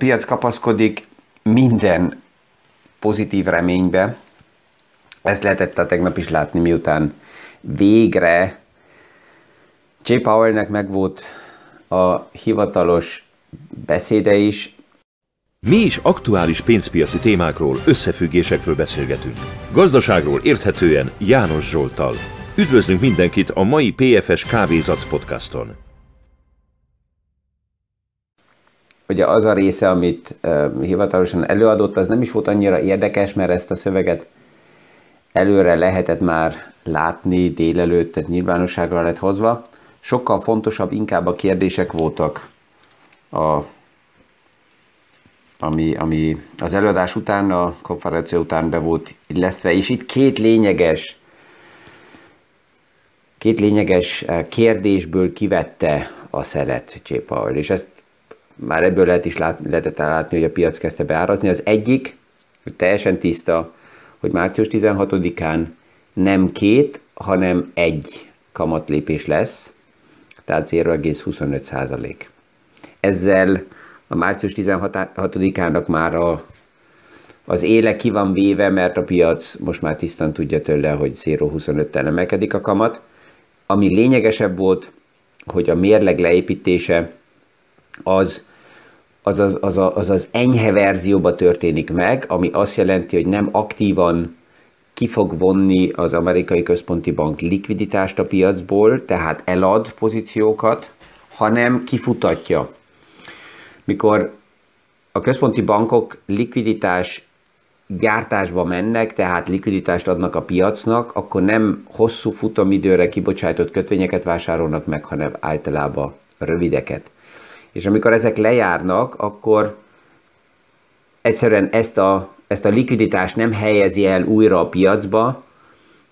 piac kapaszkodik minden pozitív reménybe. Ezt lehetett a tegnap is látni, miután végre J. Powellnek megvolt a hivatalos beszéde is. Mi is aktuális pénzpiaci témákról, összefüggésekről beszélgetünk. Gazdaságról érthetően János Zsoltal. Üdvözlünk mindenkit a mai PFS Kávézac podcaston. Ugye az a része, amit hivatalosan előadott, az nem is volt annyira érdekes, mert ezt a szöveget előre lehetett már látni délelőtt, ez nyilvánosságra lett hozva. Sokkal fontosabb inkább a kérdések voltak, a, ami, ami az előadás után, a konferencia után be volt illesztve, és itt két lényeges két lényeges kérdésből kivette a J. Powell, és ezt már ebből lehet is lát, lehetett látni, hogy a piac kezdte beárazni. Az egyik, hogy teljesen tiszta, hogy március 16-án nem két, hanem egy kamatlépés lesz, tehát 0,25 százalék. Ezzel a március 16-ának már a, az éle ki van véve, mert a piac most már tisztán tudja tőle, hogy 0,25-tel emelkedik a kamat. Ami lényegesebb volt, hogy a mérleg leépítése az az az, az, az, az enyhe verzióba történik meg, ami azt jelenti, hogy nem aktívan ki fog vonni az amerikai központi bank likviditást a piacból, tehát elad pozíciókat, hanem kifutatja. Mikor a központi bankok likviditás gyártásba mennek, tehát likviditást adnak a piacnak, akkor nem hosszú futamidőre kibocsájtott kötvényeket vásárolnak meg, hanem általában rövideket. És amikor ezek lejárnak, akkor egyszerűen ezt a, ezt a likviditást nem helyezi el újra a piacba,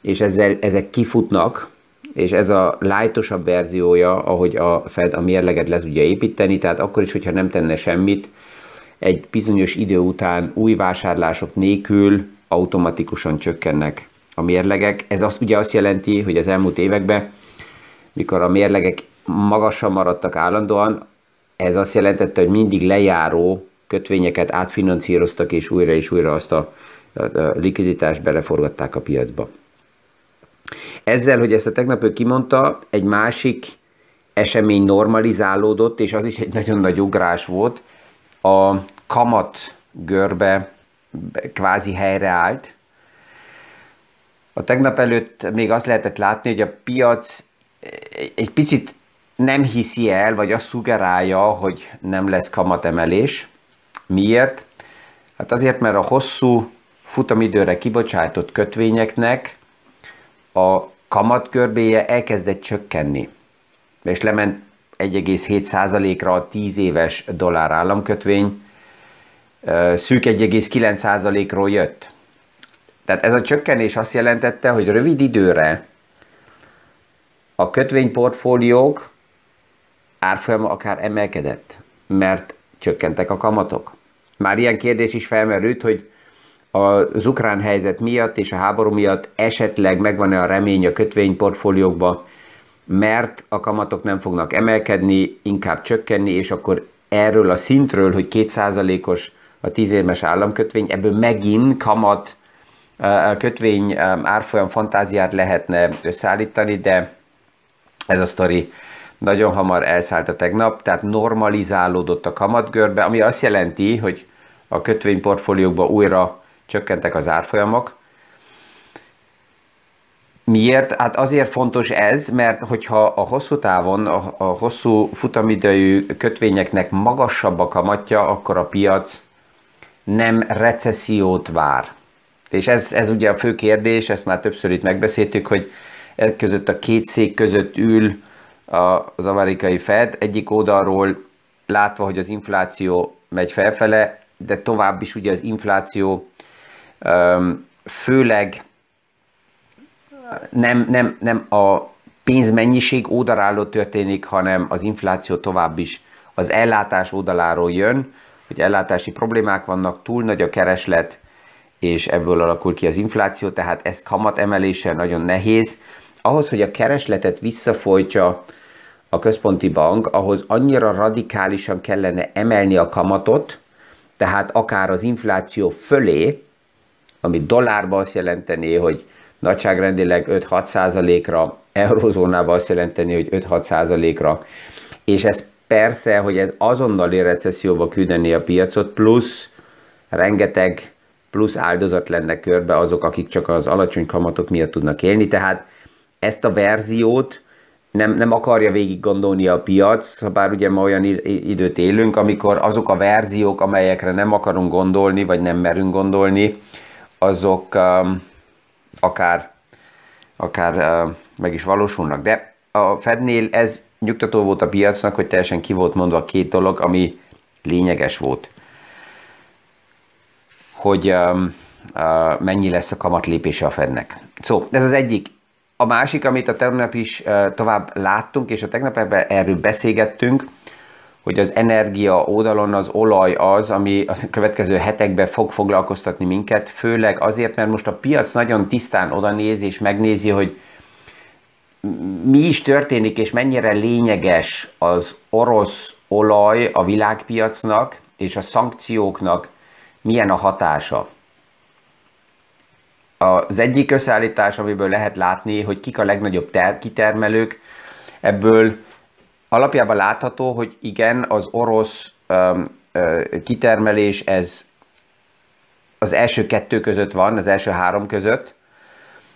és ezzel, ezek kifutnak, és ez a lájtosabb verziója, ahogy a Fed a mérleget le tudja építeni, tehát akkor is, hogyha nem tenne semmit, egy bizonyos idő után új vásárlások nélkül automatikusan csökkennek a mérlegek. Ez azt, ugye azt jelenti, hogy az elmúlt években, mikor a mérlegek magasan maradtak állandóan, ez azt jelentette, hogy mindig lejáró kötvényeket átfinanszíroztak, és újra és újra azt a, a, a likviditást beleforgatták a piacba. Ezzel, hogy ezt a tegnap ő kimondta, egy másik esemény normalizálódott, és az is egy nagyon nagy ugrás volt. A kamat görbe kvázi helyreállt. A tegnap előtt még azt lehetett látni, hogy a piac egy picit nem hiszi el, vagy azt szugerálja, hogy nem lesz kamatemelés. Miért? Hát azért, mert a hosszú futamidőre kibocsátott kötvényeknek a kamatkörbéje elkezdett csökkenni, és lement 1,7%-ra a 10 éves dollár államkötvény, szűk 1,9%-ról jött. Tehát ez a csökkenés azt jelentette, hogy rövid időre a kötvényportfóliók árfolyama akár emelkedett, mert csökkentek a kamatok. Már ilyen kérdés is felmerült, hogy az ukrán helyzet miatt és a háború miatt esetleg megvan-e a remény a kötvényportfóliókba, mert a kamatok nem fognak emelkedni, inkább csökkenni, és akkor erről a szintről, hogy 2%-os a 10 éves államkötvény, ebből megint kamat kötvény árfolyam fantáziát lehetne összeállítani, de ez a sztori nagyon hamar elszállt a tegnap, tehát normalizálódott a kamatgörbe, ami azt jelenti, hogy a kötvényportfóliókban újra csökkentek az árfolyamok. Miért? Hát azért fontos ez, mert hogyha a hosszú távon, a, a hosszú futamidejű kötvényeknek magasabb a kamatja, akkor a piac nem recessziót vár. És ez, ez ugye a fő kérdés, ezt már többször itt megbeszéltük, hogy e között a két szék között ül az amerikai Fed, egyik oldalról látva, hogy az infláció megy felfele, de tovább is ugye az infláció főleg nem, nem, nem a pénzmennyiség oldaláról történik, hanem az infláció tovább is az ellátás oldaláról jön, hogy ellátási problémák vannak, túl nagy a kereslet, és ebből alakul ki az infláció, tehát ezt kamat emeléssel nagyon nehéz. Ahhoz, hogy a keresletet visszafolytsa a központi bank, ahhoz annyira radikálisan kellene emelni a kamatot, tehát akár az infláció fölé, ami dollárban azt jelenteni, hogy nagyságrendileg 5-6 százalékra, eurozónában azt jelenteni, hogy 5-6 százalékra, és ez persze, hogy ez azonnali recesszióba küldeni a piacot, plusz rengeteg plusz áldozat lenne körbe azok, akik csak az alacsony kamatok miatt tudnak élni, tehát ezt a verziót nem, nem akarja végig gondolni a piac, bár ugye ma olyan időt élünk, amikor azok a verziók, amelyekre nem akarunk gondolni, vagy nem merünk gondolni, azok um, akár, akár uh, meg is valósulnak. De a Fednél ez nyugtató volt a piacnak, hogy teljesen ki volt mondva két dolog, ami lényeges volt. Hogy um, uh, mennyi lesz a kamatlépése a Fednek. Szó, ez az egyik. A másik, amit a tegnap is tovább láttunk, és a tegnap ebben erről beszélgettünk, hogy az energia oldalon az olaj az, ami a következő hetekben fog foglalkoztatni minket, főleg azért, mert most a piac nagyon tisztán oda néz és megnézi, hogy mi is történik, és mennyire lényeges az orosz olaj a világpiacnak, és a szankcióknak milyen a hatása. Az egyik összeállítás, amiből lehet látni, hogy kik a legnagyobb ter- kitermelők, ebből alapjában látható, hogy igen, az orosz um, kitermelés ez az első kettő között van, az első három között.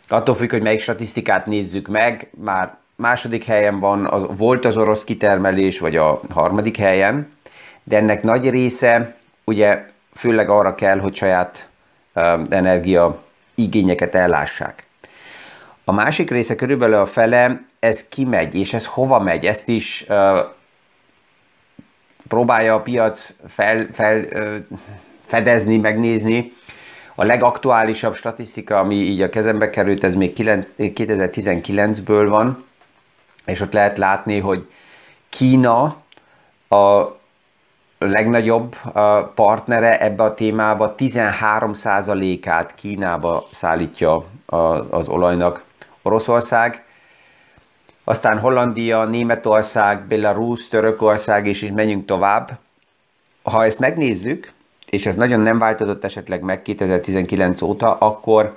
Attól függ, hogy melyik statisztikát nézzük meg, már második helyen van, az, volt az orosz kitermelés, vagy a harmadik helyen, de ennek nagy része ugye főleg arra kell, hogy saját um, energia igényeket ellássák. A másik része körülbelül a fele, ez kimegy, és ez hova megy, ezt is uh, próbálja a piac fel, fel uh, fedezni, megnézni. A legaktuálisabb statisztika, ami így a kezembe került, ez még 2019-ből van, és ott lehet látni, hogy Kína a legnagyobb partnere ebbe a témába 13%-át Kínába szállítja az olajnak Oroszország, aztán Hollandia, Németország, Belarus, Törökország, és így menjünk tovább. Ha ezt megnézzük, és ez nagyon nem változott esetleg meg 2019 óta, akkor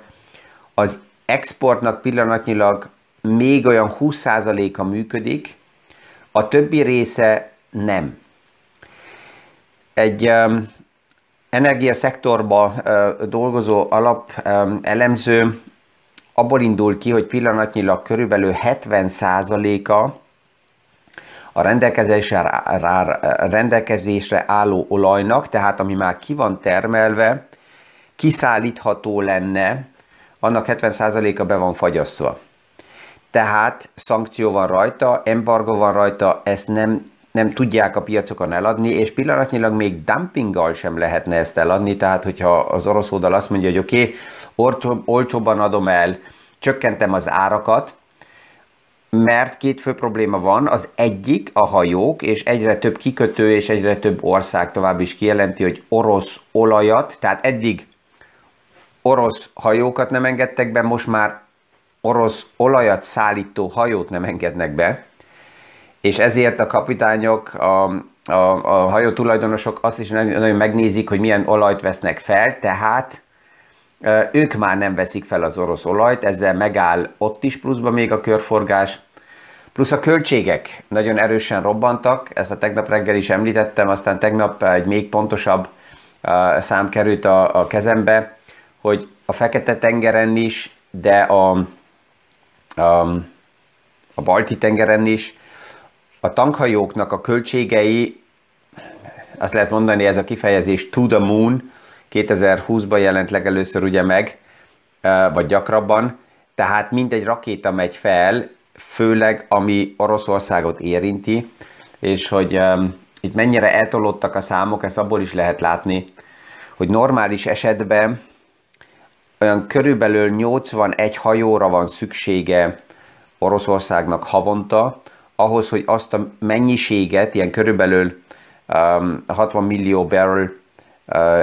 az exportnak pillanatnyilag még olyan 20%-a működik, a többi része nem. Egy energiaszektorban uh, dolgozó alap elemző abból indul ki, hogy pillanatnyilag körülbelül 70%-a a rendelkezésre, rendelkezésre álló olajnak, tehát ami már ki van termelve, kiszállítható lenne, annak 70%-a be van fagyasztva. Tehát szankció van rajta, embargo van rajta, ezt nem, nem tudják a piacokon eladni, és pillanatnyilag még dumpinggal sem lehetne ezt eladni, tehát hogyha az orosz oldal azt mondja, hogy oké, okay, olcsóbban adom el, csökkentem az árakat, mert két fő probléma van. Az egyik a hajók, és egyre több kikötő és egyre több ország tovább is kijelenti, hogy orosz olajat, tehát eddig orosz hajókat nem engedtek be, most már orosz olajat szállító hajót nem engednek be, és ezért a kapitányok, a, a, a hajó tulajdonosok azt is nagyon megnézik, hogy milyen olajt vesznek fel, tehát ők már nem veszik fel az orosz olajt, ezzel megáll ott is pluszban még a körforgás, plusz a költségek nagyon erősen robbantak, ezt a tegnap reggel is említettem, aztán tegnap egy még pontosabb szám került a, a kezembe, hogy a Fekete-tengeren is, de a, a, a Balti-tengeren is a tankhajóknak a költségei, azt lehet mondani, ez a kifejezés to the moon, 2020-ban jelent legelőször ugye meg, vagy gyakrabban, tehát mindegy rakéta megy fel, főleg ami Oroszországot érinti, és hogy um, itt mennyire eltolódtak a számok, ezt abból is lehet látni, hogy normális esetben olyan körülbelül 81 hajóra van szüksége Oroszországnak havonta, ahhoz, hogy azt a mennyiséget, ilyen körülbelül um, 60 millió barrel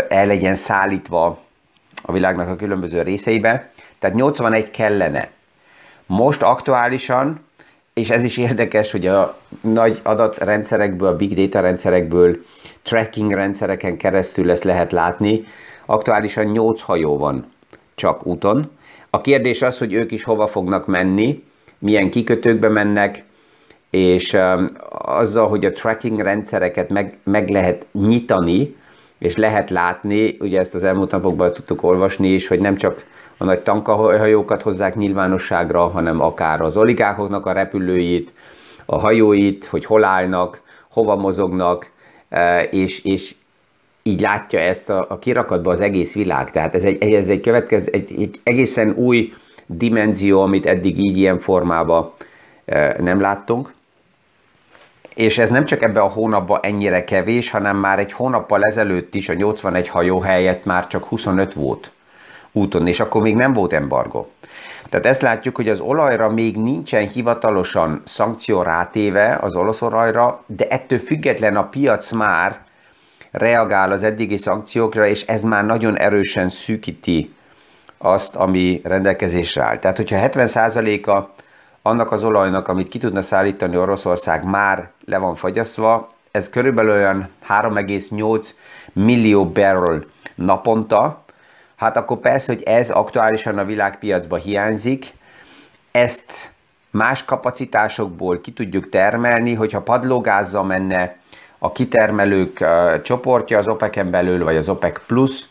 el legyen szállítva a világnak a különböző részeibe. Tehát 81 kellene. Most aktuálisan és ez is érdekes, hogy a nagy adatrendszerekből, a big data rendszerekből, tracking rendszereken keresztül ezt lehet látni. Aktuálisan 8 hajó van csak úton. A kérdés az, hogy ők is hova fognak menni, milyen kikötőkbe mennek, és um, azzal, hogy a tracking rendszereket meg, meg lehet nyitani, és lehet látni, ugye ezt az elmúlt napokban tudtuk olvasni is, hogy nem csak a nagy tankahajókat hozzák nyilvánosságra, hanem akár az oligákoknak a repülőit, a hajóit, hogy hol állnak, hova mozognak, e, és, és így látja ezt a, a kirakatba az egész világ. Tehát ez egy, ez egy, következő, egy, egy egészen új dimenzió, amit eddig így ilyen formában e, nem láttunk. És ez nem csak ebbe a hónapban ennyire kevés, hanem már egy hónappal ezelőtt is a 81 hajó helyett már csak 25 volt úton, és akkor még nem volt embargo. Tehát ezt látjuk, hogy az olajra még nincsen hivatalosan szankció rátéve az orosz olajra, de ettől független a piac már reagál az eddigi szankciókra, és ez már nagyon erősen szűkíti azt, ami rendelkezésre áll. Tehát, hogyha 70%-a annak az olajnak, amit ki tudna szállítani Oroszország, már le van fagyasztva, ez körülbelül olyan 3,8 millió barrel naponta, hát akkor persze, hogy ez aktuálisan a világpiacban hiányzik, ezt más kapacitásokból ki tudjuk termelni, hogyha padlógázzal menne a kitermelők csoportja az OPEC-en belül, vagy az OPEC Plus,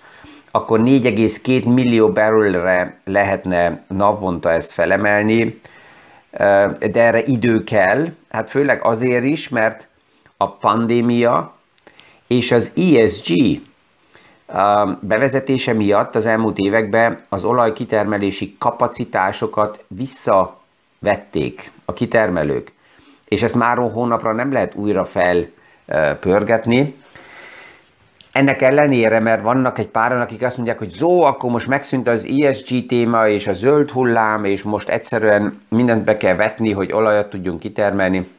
akkor 4,2 millió barrelre lehetne naponta ezt felemelni, de erre idő kell, hát főleg azért is, mert a pandémia és az ESG bevezetése miatt az elmúlt években az olajkitermelési kapacitásokat visszavették a kitermelők, és ezt már hónapra nem lehet újra felpörgetni. Ennek ellenére, mert vannak egy páran, akik azt mondják, hogy zó, akkor most megszűnt az ESG téma és a zöld hullám, és most egyszerűen mindent be kell vetni, hogy olajat tudjunk kitermelni.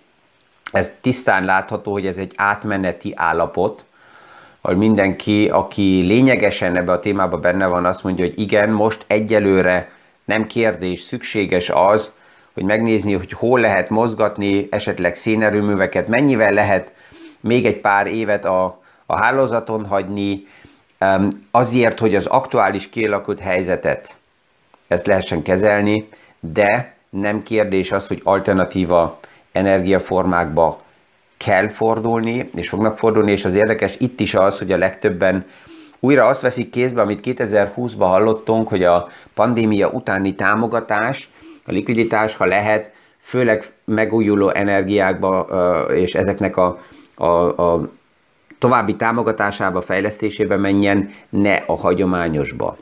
Ez tisztán látható, hogy ez egy átmeneti állapot, ahol mindenki, aki lényegesen ebbe a témába benne van, azt mondja, hogy igen, most egyelőre nem kérdés, szükséges az, hogy megnézni, hogy hol lehet mozgatni esetleg szénerőműveket, mennyivel lehet még egy pár évet a, a hálózaton hagyni, azért, hogy az aktuális kialakult helyzetet ezt lehessen kezelni, de nem kérdés az, hogy alternatíva energiaformákba kell fordulni, és fognak fordulni, és az érdekes itt is az, hogy a legtöbben újra azt veszik kézbe, amit 2020-ban hallottunk, hogy a pandémia utáni támogatás, a likviditás, ha lehet, főleg megújuló energiákba és ezeknek a, a, a további támogatásába, fejlesztésébe menjen, ne a hagyományosba.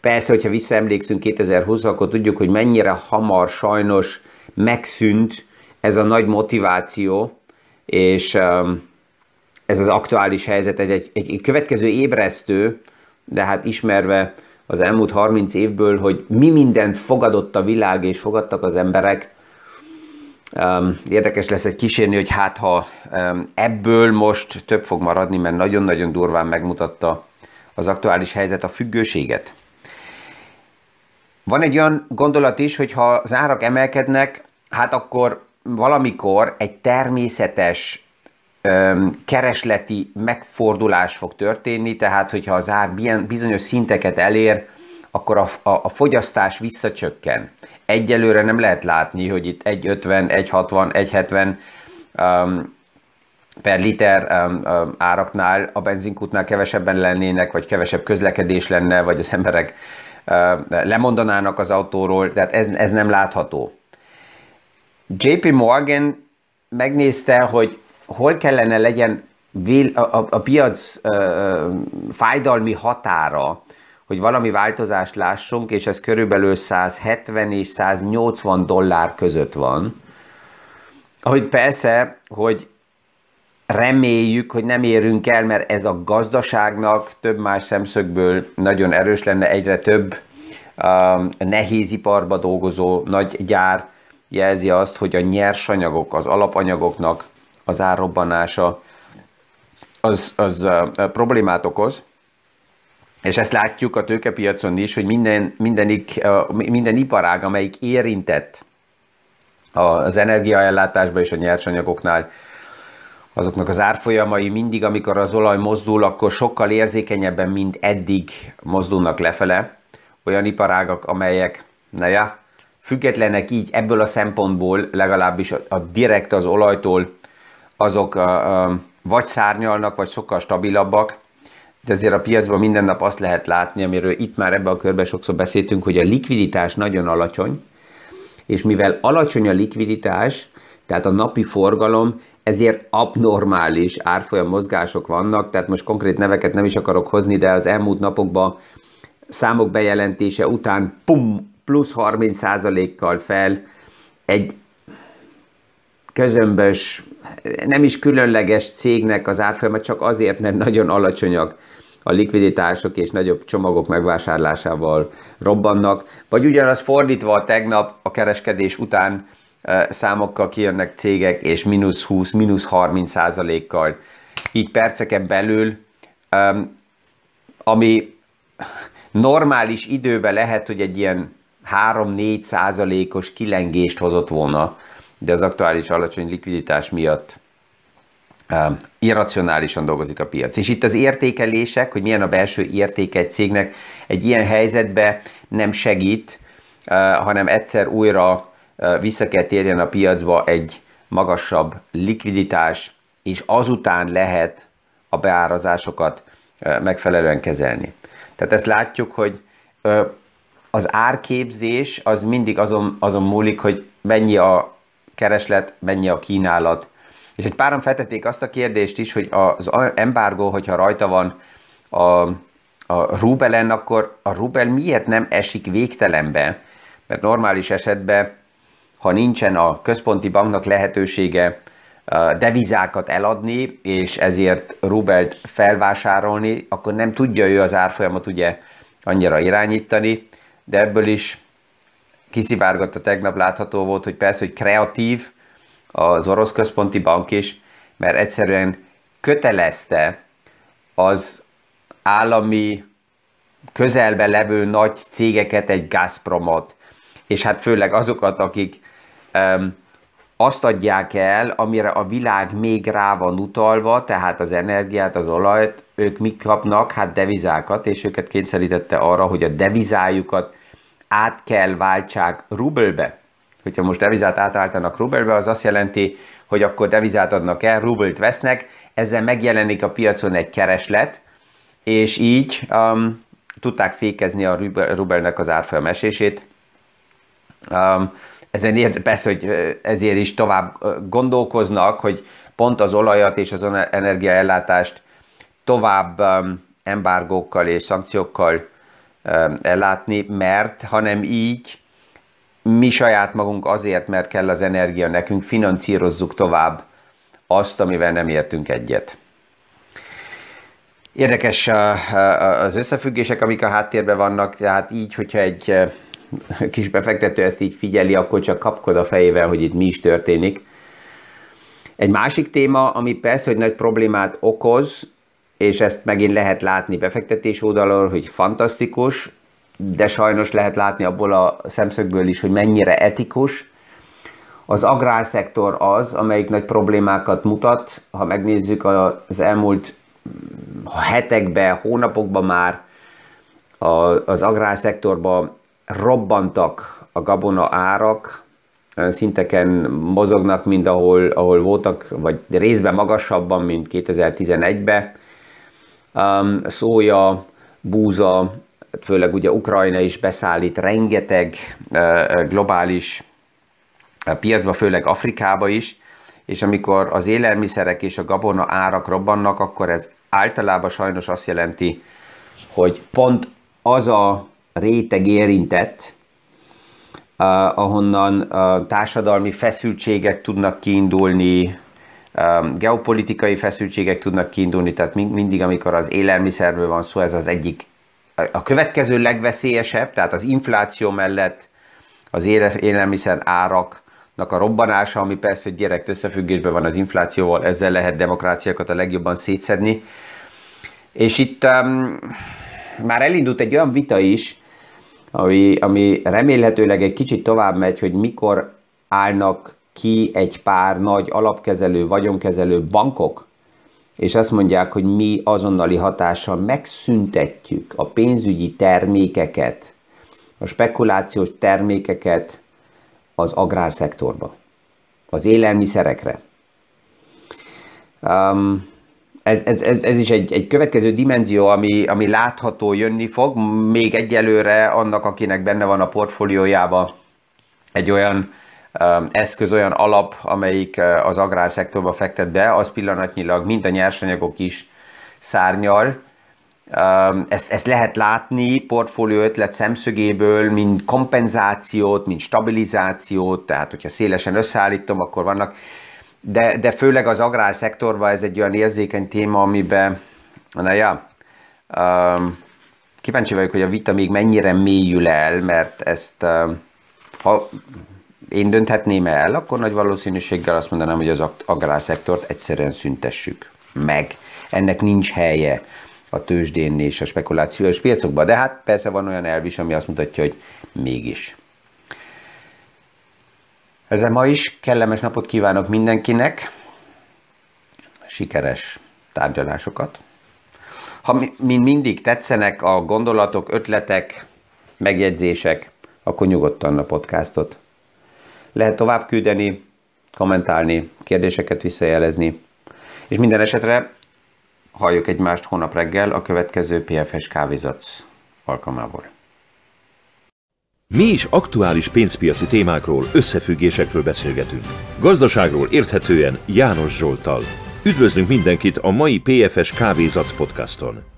Persze, hogyha visszaemlékszünk 2020 akkor tudjuk, hogy mennyire hamar sajnos megszűnt ez a nagy motiváció, és um, ez az aktuális helyzet egy, egy, egy következő ébresztő, de hát ismerve az elmúlt 30 évből, hogy mi mindent fogadott a világ és fogadtak az emberek, érdekes lesz egy kísérni, hogy hát ha ebből most több fog maradni, mert nagyon-nagyon durván megmutatta az aktuális helyzet a függőséget. Van egy olyan gondolat is, hogy ha az árak emelkednek, hát akkor valamikor egy természetes keresleti megfordulás fog történni, tehát hogyha az ár bizonyos szinteket elér, akkor a, a, a fogyasztás visszacsökken. Egyelőre nem lehet látni, hogy itt 1,50, 1,60, 1,70 um, per liter um, um, áraknál a benzinkútnál kevesebben lennének, vagy kevesebb közlekedés lenne, vagy az emberek uh, lemondanának az autóról, tehát ez, ez nem látható. JP Morgan megnézte, hogy hol kellene legyen a, a, a piac uh, fájdalmi határa, hogy valami változást lássunk, és ez körülbelül 170 és 180 dollár között van. Ahogy persze, hogy reméljük, hogy nem érünk el, mert ez a gazdaságnak több más szemszögből nagyon erős lenne, egyre több um, nehéziparba dolgozó nagy gyár jelzi azt, hogy a nyersanyagok, az alapanyagoknak az árrobbanása az, az uh, problémát okoz, és ezt látjuk a tőkepiacon is, hogy minden, mindenik, minden iparág, amelyik érintett az energiaellátásban és a nyersanyagoknál azoknak az árfolyamai mindig, amikor az olaj mozdul, akkor sokkal érzékenyebben, mint eddig mozdulnak lefele. Olyan iparágak, amelyek, na ja, függetlenek így ebből a szempontból, legalábbis a, a direkt az olajtól, azok a, a, vagy szárnyalnak, vagy sokkal stabilabbak, de azért a piacban minden nap azt lehet látni, amiről itt már ebben a körben sokszor beszéltünk, hogy a likviditás nagyon alacsony, és mivel alacsony a likviditás, tehát a napi forgalom, ezért abnormális árfolyam mozgások vannak, tehát most konkrét neveket nem is akarok hozni, de az elmúlt napokban számok bejelentése után pum, plusz 30%-kal fel egy közömbös, nem is különleges cégnek az árfolyama, csak azért, mert nagyon alacsonyak a likviditások és nagyobb csomagok megvásárlásával robbannak, vagy ugyanaz fordítva tegnap a kereskedés után számokkal kijönnek cégek, és mínusz 20, mínusz 30 százalékkal, így perceken belül, ami normális időben lehet, hogy egy ilyen 3-4 százalékos kilengést hozott volna, de az aktuális alacsony likviditás miatt irracionálisan dolgozik a piac. És itt az értékelések, hogy milyen a belső értéke egy cégnek, egy ilyen helyzetben nem segít, hanem egyszer újra vissza kell térjen a piacba egy magasabb likviditás, és azután lehet a beárazásokat megfelelően kezelni. Tehát ezt látjuk, hogy az árképzés az mindig azon, azon múlik, hogy mennyi a kereslet, mennyi a kínálat. És egy páran feltették azt a kérdést is, hogy az embargo, hogyha rajta van a, a rubelen, akkor a rubel miért nem esik végtelenbe? Mert normális esetben, ha nincsen a központi banknak lehetősége devizákat eladni, és ezért rubelt felvásárolni, akkor nem tudja ő az árfolyamat ugye annyira irányítani, de ebből is kiszivárgott a tegnap látható volt, hogy persze, hogy kreatív az orosz központi bank is, mert egyszerűen kötelezte az állami közelbe levő nagy cégeket, egy Gazpromot, és hát főleg azokat, akik um, azt adják el, amire a világ még rá van utalva, tehát az energiát, az olajt, ők mit kapnak? Hát devizákat, és őket kényszerítette arra, hogy a devizájukat át kell váltsák rubelbe. Hogyha most devizát átálltanak rubelbe, az azt jelenti, hogy akkor devizát adnak el, rubelt vesznek, ezzel megjelenik a piacon egy kereslet, és így um, tudták fékezni a rubelnek az árfolyam esését. Um, ezen ér, persze, hogy ezért is tovább gondolkoznak, hogy pont az olajat és az energiaellátást tovább um, embargókkal és szankciókkal ellátni, mert hanem így mi saját magunk azért, mert kell az energia nekünk, finanszírozzuk tovább azt, amivel nem értünk egyet. Érdekes az összefüggések, amik a háttérben vannak, tehát így, hogyha egy kis befektető ezt így figyeli, akkor csak kapkod a fejével, hogy itt mi is történik. Egy másik téma, ami persze, hogy nagy problémát okoz, és ezt megint lehet látni befektetés oldalról, hogy fantasztikus, de sajnos lehet látni abból a szemszögből is, hogy mennyire etikus. Az agrárszektor az, amelyik nagy problémákat mutat. Ha megnézzük az elmúlt hetekben, hónapokban már az agrárszektorban robbantak a gabona árak, szinteken mozognak, mint ahol, ahol voltak, vagy részben magasabban, mint 2011-ben um, szója, búza, főleg ugye Ukrajna is beszállít rengeteg globális piacba, főleg Afrikába is, és amikor az élelmiszerek és a gabona árak robbannak, akkor ez általában sajnos azt jelenti, hogy pont az a réteg érintett, ahonnan társadalmi feszültségek tudnak kiindulni, geopolitikai feszültségek tudnak kiindulni, tehát mindig, amikor az élelmiszerről van szó, ez az egyik, a következő legveszélyesebb, tehát az infláció mellett az élelmiszer áraknak a robbanása, ami persze, hogy direkt összefüggésben van az inflációval, ezzel lehet demokráciákat a legjobban szétszedni. És itt um, már elindult egy olyan vita is, ami, ami remélhetőleg egy kicsit tovább megy, hogy mikor állnak ki egy pár nagy alapkezelő, vagyonkezelő bankok, és azt mondják, hogy mi azonnali hatással megszüntetjük a pénzügyi termékeket, a spekulációs termékeket az agrárszektorba, az élelmiszerekre. Um, ez, ez, ez, ez is egy, egy következő dimenzió, ami, ami látható jönni fog, még egyelőre annak, akinek benne van a portfóliójába egy olyan eszköz, olyan alap, amelyik az agrárszektorba fektet be, az pillanatnyilag mind a nyersanyagok is szárnyal. Ezt, ezt lehet látni portfólió ötlet szemszögéből, mint kompenzációt, mint stabilizációt, tehát hogyha szélesen összeállítom, akkor vannak de, de főleg az agrárszektorban ez egy olyan érzékeny téma, amiben, na ja, um, kíváncsi vagyok, hogy a vita még mennyire mélyül el, mert ezt, ha én dönthetném el, akkor nagy valószínűséggel azt mondanám, hogy az agrárszektort egyszerűen szüntessük meg. Ennek nincs helye a tőzsdén és a spekulációs piacokban, de hát persze van olyan elv is, ami azt mutatja, hogy mégis. Ezzel ma is kellemes napot kívánok mindenkinek, sikeres tárgyalásokat. Ha mi mindig tetszenek a gondolatok, ötletek, megjegyzések, akkor nyugodtan a podcastot. Lehet tovább küldeni, kommentálni, kérdéseket visszajelezni, és minden esetre halljuk egymást hónap reggel a következő PFS kávézatsz alkalmából. Mi is aktuális pénzpiaci témákról, összefüggésekről beszélgetünk. Gazdaságról érthetően János Zsoltal. Üdvözlünk mindenkit a mai PFS Kávézac podcaston!